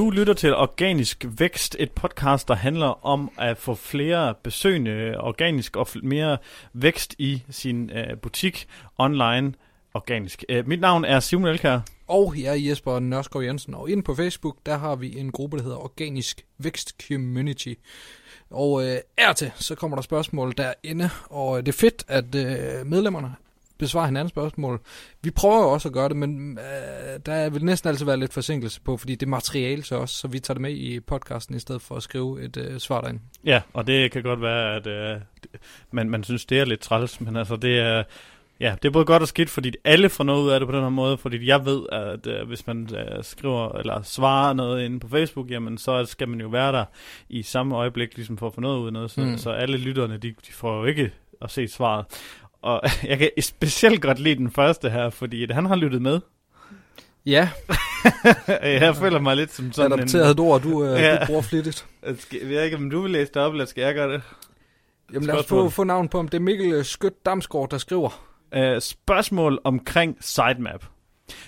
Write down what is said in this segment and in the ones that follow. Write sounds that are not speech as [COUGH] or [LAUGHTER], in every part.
Du lytter til Organisk Vækst, et podcast, der handler om at få flere besøgende organisk og mere vækst i sin øh, butik online organisk. Øh, mit navn er Simon Elkær. Og jeg er Jesper Nørskov Jensen, og inde på Facebook, der har vi en gruppe, der hedder Organisk Vækst Community. Og øh, er til, så kommer der spørgsmål derinde, og øh, det er fedt, at øh, medlemmerne besvare hinandens spørgsmål. Vi prøver jo også at gøre det, men øh, der vil næsten altid være lidt forsinkelse på, fordi det er materiale så også, så vi tager det med i podcasten i stedet for at skrive et øh, svar derinde. Ja, og det kan godt være, at øh, man, man synes, det er lidt træls, men altså det er... Ja, det er både godt og skidt, fordi alle får noget ud af det på den her måde, fordi jeg ved, at øh, hvis man øh, skriver eller svarer noget inde på Facebook, jamen så skal man jo være der i samme øjeblik, ligesom for at få noget ud af noget, så, mm. så alle lytterne, de, de får jo ikke at se svaret. Og [LAUGHS] jeg kan specielt godt lide den første her, fordi han har lyttet med. Ja. [LAUGHS] jeg føler mig lidt som sådan Adopteret en... ord, du, øh, ja. du bruger flittigt. Jeg ved ikke, om du vil læse det op, eller skal jeg gøre det? Jamen lad os få, få navn på ham. Det er Mikkel Skødt Damsgaard, der skriver. Uh, spørgsmål omkring sitemap.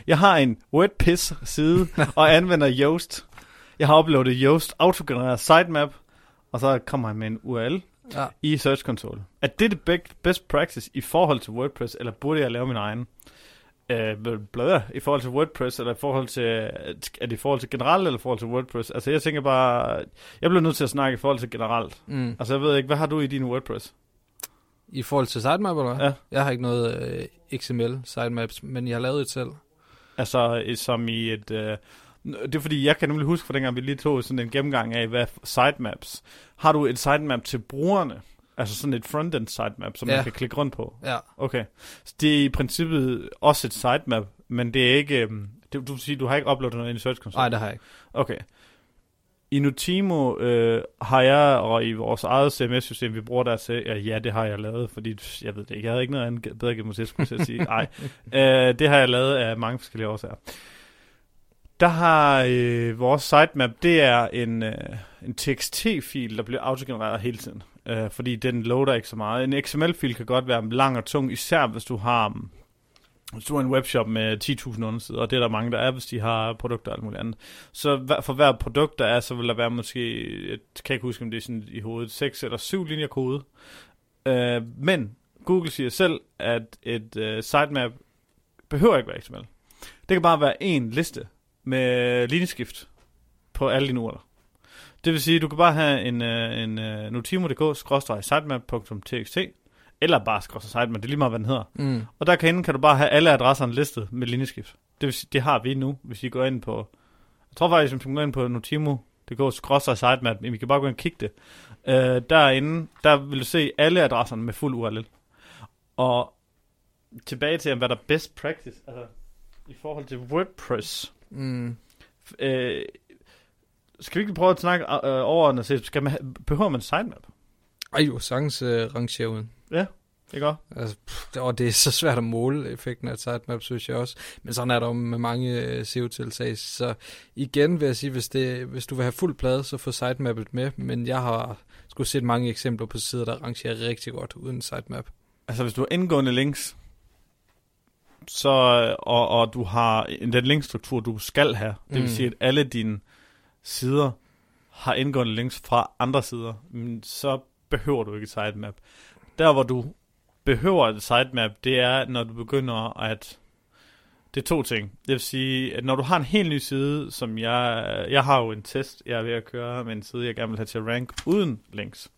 Jeg har en WordPress-side [LAUGHS] og anvender Yoast. Jeg har uploadet Yoast autogenereret sitemap, og så kommer han med en URL ja. i Search Console. Er det det best practice i forhold til WordPress, eller burde jeg lave min egen? Øh, bløder, i forhold til WordPress, eller i forhold til, er det i forhold til generelt, eller i forhold til WordPress? Altså jeg tænker bare, jeg bliver nødt til at snakke i forhold til generelt. Mm. Altså jeg ved ikke, hvad har du i din WordPress? I forhold til sitemap, eller Ja. Jeg har ikke noget øh, XML sitemaps, men jeg har lavet et selv. Altså som i et... Øh, det er fordi, jeg kan nemlig huske fra dengang, vi lige tog sådan en gennemgang af, hvad sitemaps. Har du et sitemap til brugerne? Altså sådan et frontend sitemap, som ja. man kan klikke rundt på? Ja. Okay. Så det er i princippet også et sitemap, men det er ikke... Øhm, det, du vil sige, du har ikke uploadet noget ind i Search Console? Nej, det har jeg ikke. Okay. I Nutimo øh, har jeg, og i vores eget CMS-system, vi bruger der til, ja, ja, det har jeg lavet, fordi jeg ved det ikke, jeg havde ikke noget andet bedre gennem jeg sige. [LAUGHS] Nej, øh, det har jeg lavet af mange forskellige årsager. Der har øh, vores sitemap, det er en, øh, en TXT-fil, der bliver autogenereret hele tiden. Øh, fordi den loader ikke så meget. En XML-fil kan godt være lang og tung, især hvis du har mm, hvis du har en webshop med 10.000 undersider, og det er der mange, der er, hvis de har produkter og alt muligt andet. Så for hver produkt, der er, så vil der være måske, jeg kan ikke huske, om det er sådan i hovedet, 6 eller 7 linjer kode. Øh, men Google siger selv, at et øh, sitemap behøver ikke være XML. Det kan bare være en liste med linjeskift på alle dine urler. Det vil sige, at du kan bare have en, uh, en uh, notimo.dk-sitemap.txt eller bare sitemap, det er lige meget, hvad den hedder. Mm. Og der kan, kan du bare have alle adresserne listet med linjeskift. Det vil sige, det har vi nu, hvis I går ind på... Jeg tror faktisk, hvis man går ind på notimo.dk-sitemap, vi kan bare gå ind og kigge det. Uh, derinde, der vil du se alle adresserne med fuld URL. Og tilbage til, hvad der er best practice, altså i forhold til WordPress, Mm. Øh, skal vi ikke prøve at snakke øh, over og se, skal man, behøver man sitemap? Ej jo, sagtens øh, rangere uden. Ja, det gør. Altså, pff, og det er så svært at måle effekten af et sitemap, synes jeg også. Men sådan er der med mange øh, SEO-tiltag. Så igen vil jeg sige, hvis, det, hvis du vil have fuld plade, så få sitemappet med. Men jeg har skulle set mange eksempler på sider, der rangerer rigtig godt uden sitemap. Altså hvis du har indgående links, så, og, og du har den linkstruktur, du skal have. Det vil mm. sige, at alle dine sider har indgående links fra andre sider, så behøver du ikke et sitemap. Der, hvor du behøver et sitemap, det er, når du begynder at... Det er to ting. Det vil sige, at når du har en helt ny side, som jeg... Jeg har jo en test, jeg er ved at køre med en side, jeg gerne vil have til at rank uden links.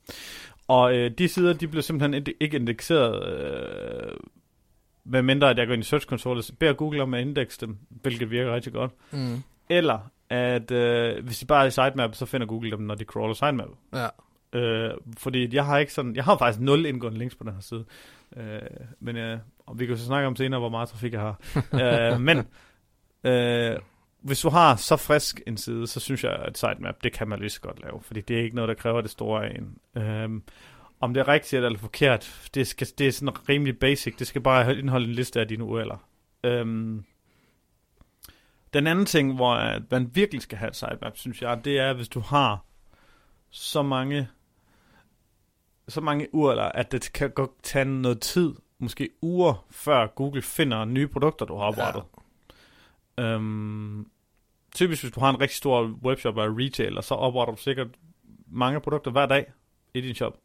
Og øh, de sider, de bliver simpelthen ikke indekseret øh, med mindre at jeg går ind i Search Console og beder Google om at indekse dem, hvilket virker rigtig godt. Mm. Eller at øh, hvis de bare er i sitemap, så finder Google dem, når de crawler sitemap. Ja. Øh, fordi jeg har ikke sådan, jeg har faktisk nul indgående links på den her side. Øh, men øh, og vi kan så snakke om senere, hvor meget trafik jeg har. [LAUGHS] øh, men øh, hvis du har så frisk en side, så synes jeg, at sitemap, det kan man lige så godt lave, fordi det er ikke noget, der kræver det store af en. Øh, om det er rigtigt eller forkert, det, skal, det er sådan rimelig basic. Det skal bare indeholde en liste af dine URL'er. Øhm, den anden ting, hvor man virkelig skal have et sitemap, synes jeg, det er, hvis du har så mange så mange URL'er, at det kan godt tage noget tid, måske uger, før Google finder nye produkter, du har oprettet. Ja. Øhm, typisk hvis du har en rigtig stor webshop eller retailer, så opretter du sikkert mange produkter hver dag i din shop.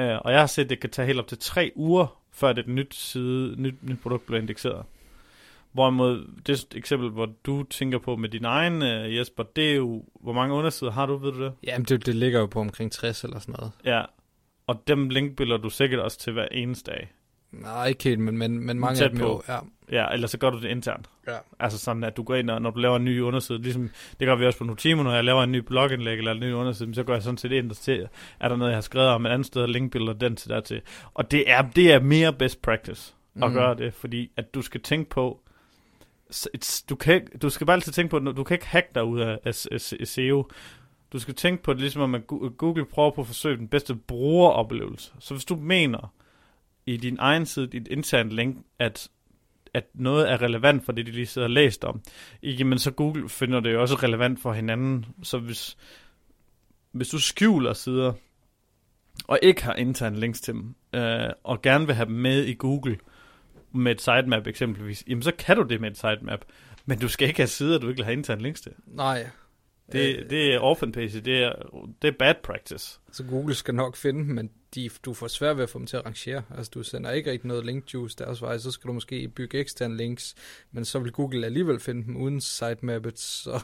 Uh, og jeg har set, at det kan tage helt op til tre uger, før det nyt, side, nyt, nyt produkt bliver indekseret. Hvorimod det eksempel, hvor du tænker på med din egen, uh, Jesper, det er jo, hvor mange undersider har du, ved du det? Jamen, det, det ligger jo på omkring 60 eller sådan noget. Ja, og dem linkbiller du sikkert også til hver eneste dag. Nej, ikke helt, men, men, men mange Tæt af dem jo, på. ja. Ja, eller så gør du det internt. Ja. Altså sådan, at du går ind, og når du laver en ny underside, ligesom det gør vi også på Notimo, når jeg laver en ny blogindlæg eller en ny underside, så går jeg sådan set ind og ser, er der noget, jeg har skrevet om et andet sted, linkbilleder den til der til. Og det er, det er mere best practice at Mhm. gøre det, fordi at du skal tænke på, du, kan, du skal bare altid tænke på, du kan ikke hacke dig ud af, af, af, af SEO. Du skal tænke på det, ligesom om at Google prøver på at forsøge den bedste brugeroplevelse. Så hvis du mener i din egen side, dit interne link, at at noget er relevant for det, de lige sidder og læst om, jamen så Google finder det jo også relevant for hinanden. Så hvis, hvis du skjuler sider, og ikke har interne links til dem, øh, og gerne vil have dem med i Google, med et sitemap eksempelvis, jamen så kan du det med et sitemap, men du skal ikke have sider, du ikke vil have interne links til. Nej. Det, Øh, det er orphan page, det er, det er bad practice. Så Google skal nok finde dem, men de, du får svært ved at få dem til at rangere. Altså, du sender ikke rigtig noget link juice deres vej, så skal du måske bygge eksterne links, men så vil Google alligevel finde dem uden sitemappet, så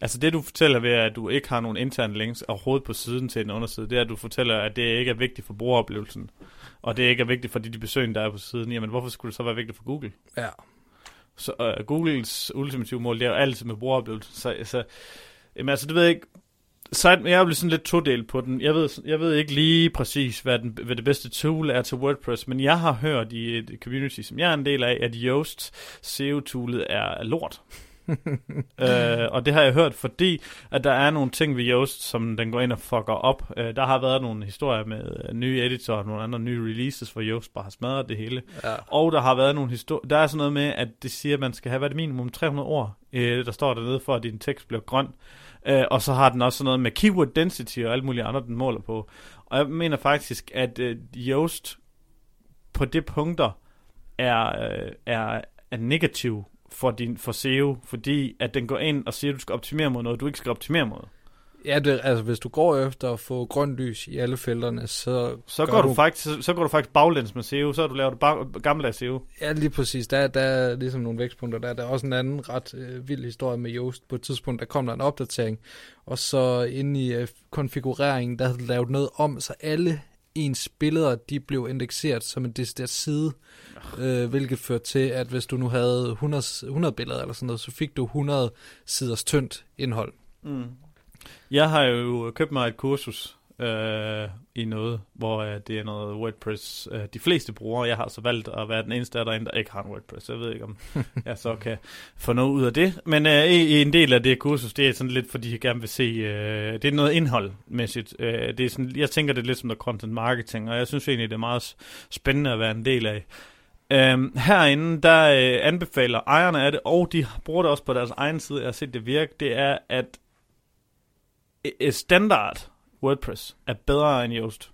Altså det du fortæller ved, at du ikke har nogen interne links overhovedet på siden til en underside, det er, at du fortæller, at det ikke er vigtigt for brugeroplevelsen, og det ikke er vigtigt for de, de besøgende, der er på siden. Jamen hvorfor skulle det så være vigtigt for Google? ja. Så uh, Googles ultimative mål, det er jo altid med brugeroplevelse. Så, så jamen, altså, det ved jeg ikke. Site, jeg er blevet sådan lidt todelt på den. Jeg ved, jeg ved ikke lige præcis, hvad, den, hvad det bedste tool er til WordPress, men jeg har hørt i et community, som jeg er en del af, at Yoast SEO-toolet er lort. [LAUGHS] øh, og det har jeg hørt, fordi at der er nogle ting ved Yoast, som den går ind og fucker op. Øh, der har været nogle historier med øh, nye editorer og nogle andre nye releases, hvor Yoast bare har smadret det hele. ja. Og der har været nogle historier. Der er sådan noget med, at det siger, at man skal have været minimum 300 ord, øh, der står dernede, for at din tekst bliver grøn. Øh, og så har den også sådan noget med keyword density og alt muligt andet, den måler på. Og jeg mener faktisk, at øh, Yoast på det punkter er, øh, er, er negativ for, din, for SEO, fordi at den går ind og siger, at du skal optimere mod noget, du ikke skal optimere mod. Ja, det, altså hvis du går efter at få grønt lys i alle felterne, så, Så går, du faktisk, så, så går du faktisk baglæns med SEO, så har du lavet bag, gammeldags SEO. Ja, lige præcis. Der, der er ligesom nogle vækstpunkter der. Der er også en anden ret øh, vild historie med Yoast. På et tidspunkt, der kom der en opdatering, og så inde i øh, konfigureringen, der havde de lavet noget om, så alle ens billeder, de blev indekseret som en decideret side, øh, hvilket førte til, at hvis du nu havde 100, 100 billeder eller sådan noget, så fik du 100 siders tyndt indhold. Mm. Jeg har jo købt mig et kursus øh, i noget, hvor øh, det er noget WordPress, øh, de fleste bruger. Jeg har så valgt at være den eneste af derinde, der ikke har en WordPress. Jeg ved ikke, om [LAUGHS] jeg så kan få noget ud af det. Men øh, en del af det kursus, det er sådan lidt, fordi jeg gerne vil se, øh, det er noget indholdmæssigt. Øh, det er sådan, jeg tænker det er lidt som noget content marketing, og jeg synes egentlig, det er meget spændende at være en del af. Øhm, herinde, der øh, anbefaler ejerne af det, og de bruger det også på deres egen side, jeg har set det virke, det er, at standard WordPress er bedre end Yoast.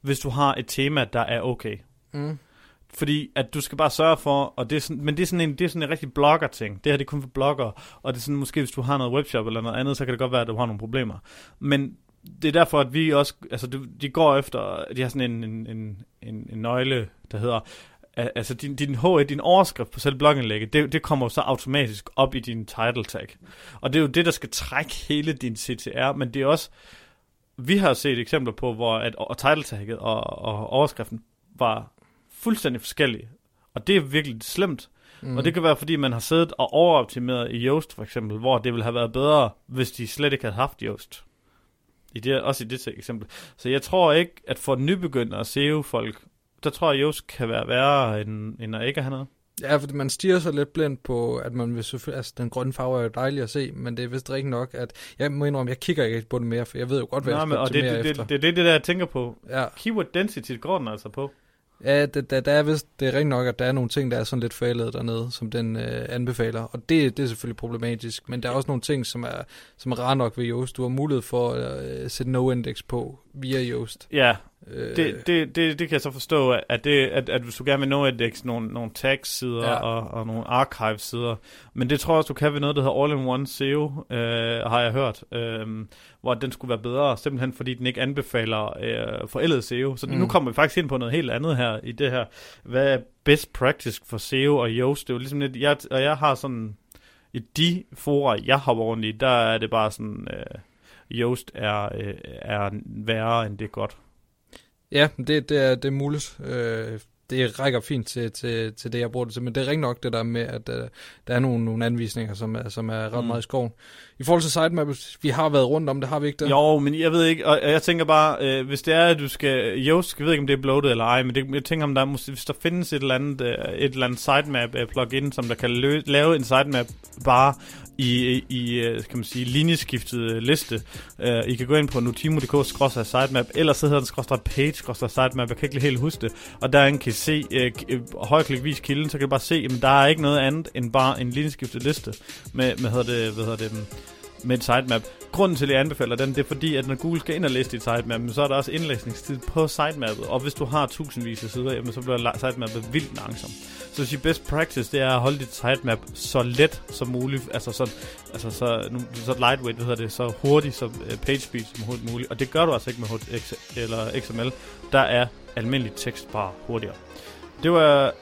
Hvis du har et tema, der er okay. Mm. Fordi at du skal bare sørge for, og det er sådan, men det er sådan en, det er sådan en rigtig blogger-ting. Det her det er kun for bloggere, og det er sådan, måske hvis du har noget webshop eller noget andet, så kan det godt være, at du har nogle problemer. Men det er derfor, at vi også, altså de, de går efter, de har sådan en, en, en, en, en nøgle, der hedder, altså din, din H1, din overskrift på selv blogindlægget, det, det kommer jo så automatisk op i din title tag. Og det er jo det, der skal trække hele din CTR, men det er også, vi har set eksempler på, hvor at, og title tagget og, og overskriften var fuldstændig forskellige. Og det er virkelig slemt. Mm. Og det kan være, fordi man har siddet og overoptimeret i Yoast for eksempel, hvor det ville have været bedre, hvis de slet ikke havde haft Yoast. I det, også i det eksempel. Så jeg tror ikke, at for nybegyndere SEO-folk, der tror jeg, Yoast kan være værre, end, end at ikke have noget. Ja, fordi man stiger så lidt blind på, at man vil selvfølgelig, altså den grønne farve er jo dejlig at se, men det er vist ikke nok, at, jeg må indrømme, jeg kigger ikke på det mere, for jeg ved jo godt, hvad Nej, jeg men, skal og det, det, efter. det, det, det, er det, der jeg tænker på. ja, Keyword density går den altså på. ja det, der, der er vist, det er rigtig nok, at der er nogle ting, der er sådan lidt forældet dernede, som den øh, anbefaler, og det, det er selvfølgelig problematisk, men der er også nogle ting, som er, som er rare nok ved Yoast. Du har mulighed for at øh, sætte no-index på via Yoast. Ja, Det, det, det, det kan jeg så forstå, at, det, at, at hvis du gerne vil nå index nogle, nogle tags-sider Ja. og, og nogle archive-sider, men det tror jeg også, du kan ved noget, der hedder All-in-One SEO, øh, har jeg hørt, øh, hvor den skulle være bedre, simpelthen fordi den ikke anbefaler øh, forældet SEO. Så mm. Mm. nu kommer vi faktisk ind på noget helt andet her i det her. Hvad er best practice for SEO og Yoast? Det er jo ligesom lidt, jeg, og jeg har sådan, i de fora, jeg har rundt i, der er det bare sådan, øh, Yoast er, øh, er værre end det er godt. Ja, det, det, er, det er muligt. Øh, det rækker fint til, til, til det, jeg bruger det til. Men det er rigtig nok det der med, at uh, der er nogle, nogle anvisninger, som er, som er ret Mm. meget i skoven. I forhold til sitemaps, vi har været rundt om det, har vi ikke det? Jo, men jeg ved ikke, og jeg tænker bare, øh, hvis det er, at du skal, Yoast, jeg ved ikke, om det er bloated eller ej, men det, jeg tænker, om der er, måske- hvis der findes et eller andet, øh, et eller andet sitemap øh, plugin, som der kan lø- lave en sitemap bare i, i øh, kan man sige, linjeskiftet øh, liste. Uh, I kan gå ind på notimo.dk sitemap, eller så hedder den skråstrej page sitemap, jeg kan ikke lige helt huske det, og der kan I se, uh, højklikvis højreklikvis kilden, så kan I bare se, at der er ikke noget andet end bare en linjeskiftet liste med, med hvad hedder det, hvad hedder det, med et sitemap. Grunden til, at jeg anbefaler den, det er fordi, at når Google skal ind og læse dit sitemap, så er der også indlæsningstid på sitemappet. Og hvis du har tusindvis af sider, jamen, så bliver sitemappet vildt langsomt. Så hvis best practice, det er at holde dit sitemap så let som muligt, altså så, altså så, nu, så lightweight, hvad hedder det, så hurtigt som øh, page speed som hurtigt muligt. Og det gør du altså ikke med HTX eller XML. Der er almindelig tekst bare hurtigere. Det var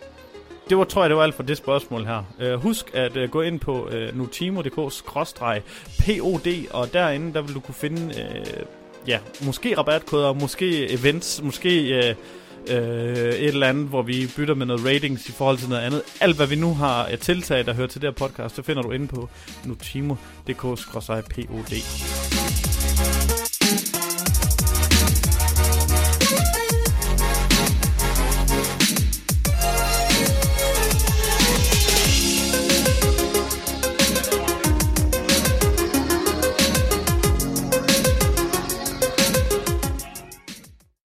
det var, tror jeg, det var alt for det spørgsmål her. Uh, husk at uh, gå ind på øh, uh, nutimo.dk-pod, og derinde, der vil du kunne finde, uh, ja, måske rabatkoder, måske events, måske uh, uh, et eller andet, hvor vi bytter med noget ratings i forhold til noget andet. Alt, hvad vi nu har uh, tiltaget, der hører til det her podcast, det finder du inde på nutimo.dk-pod.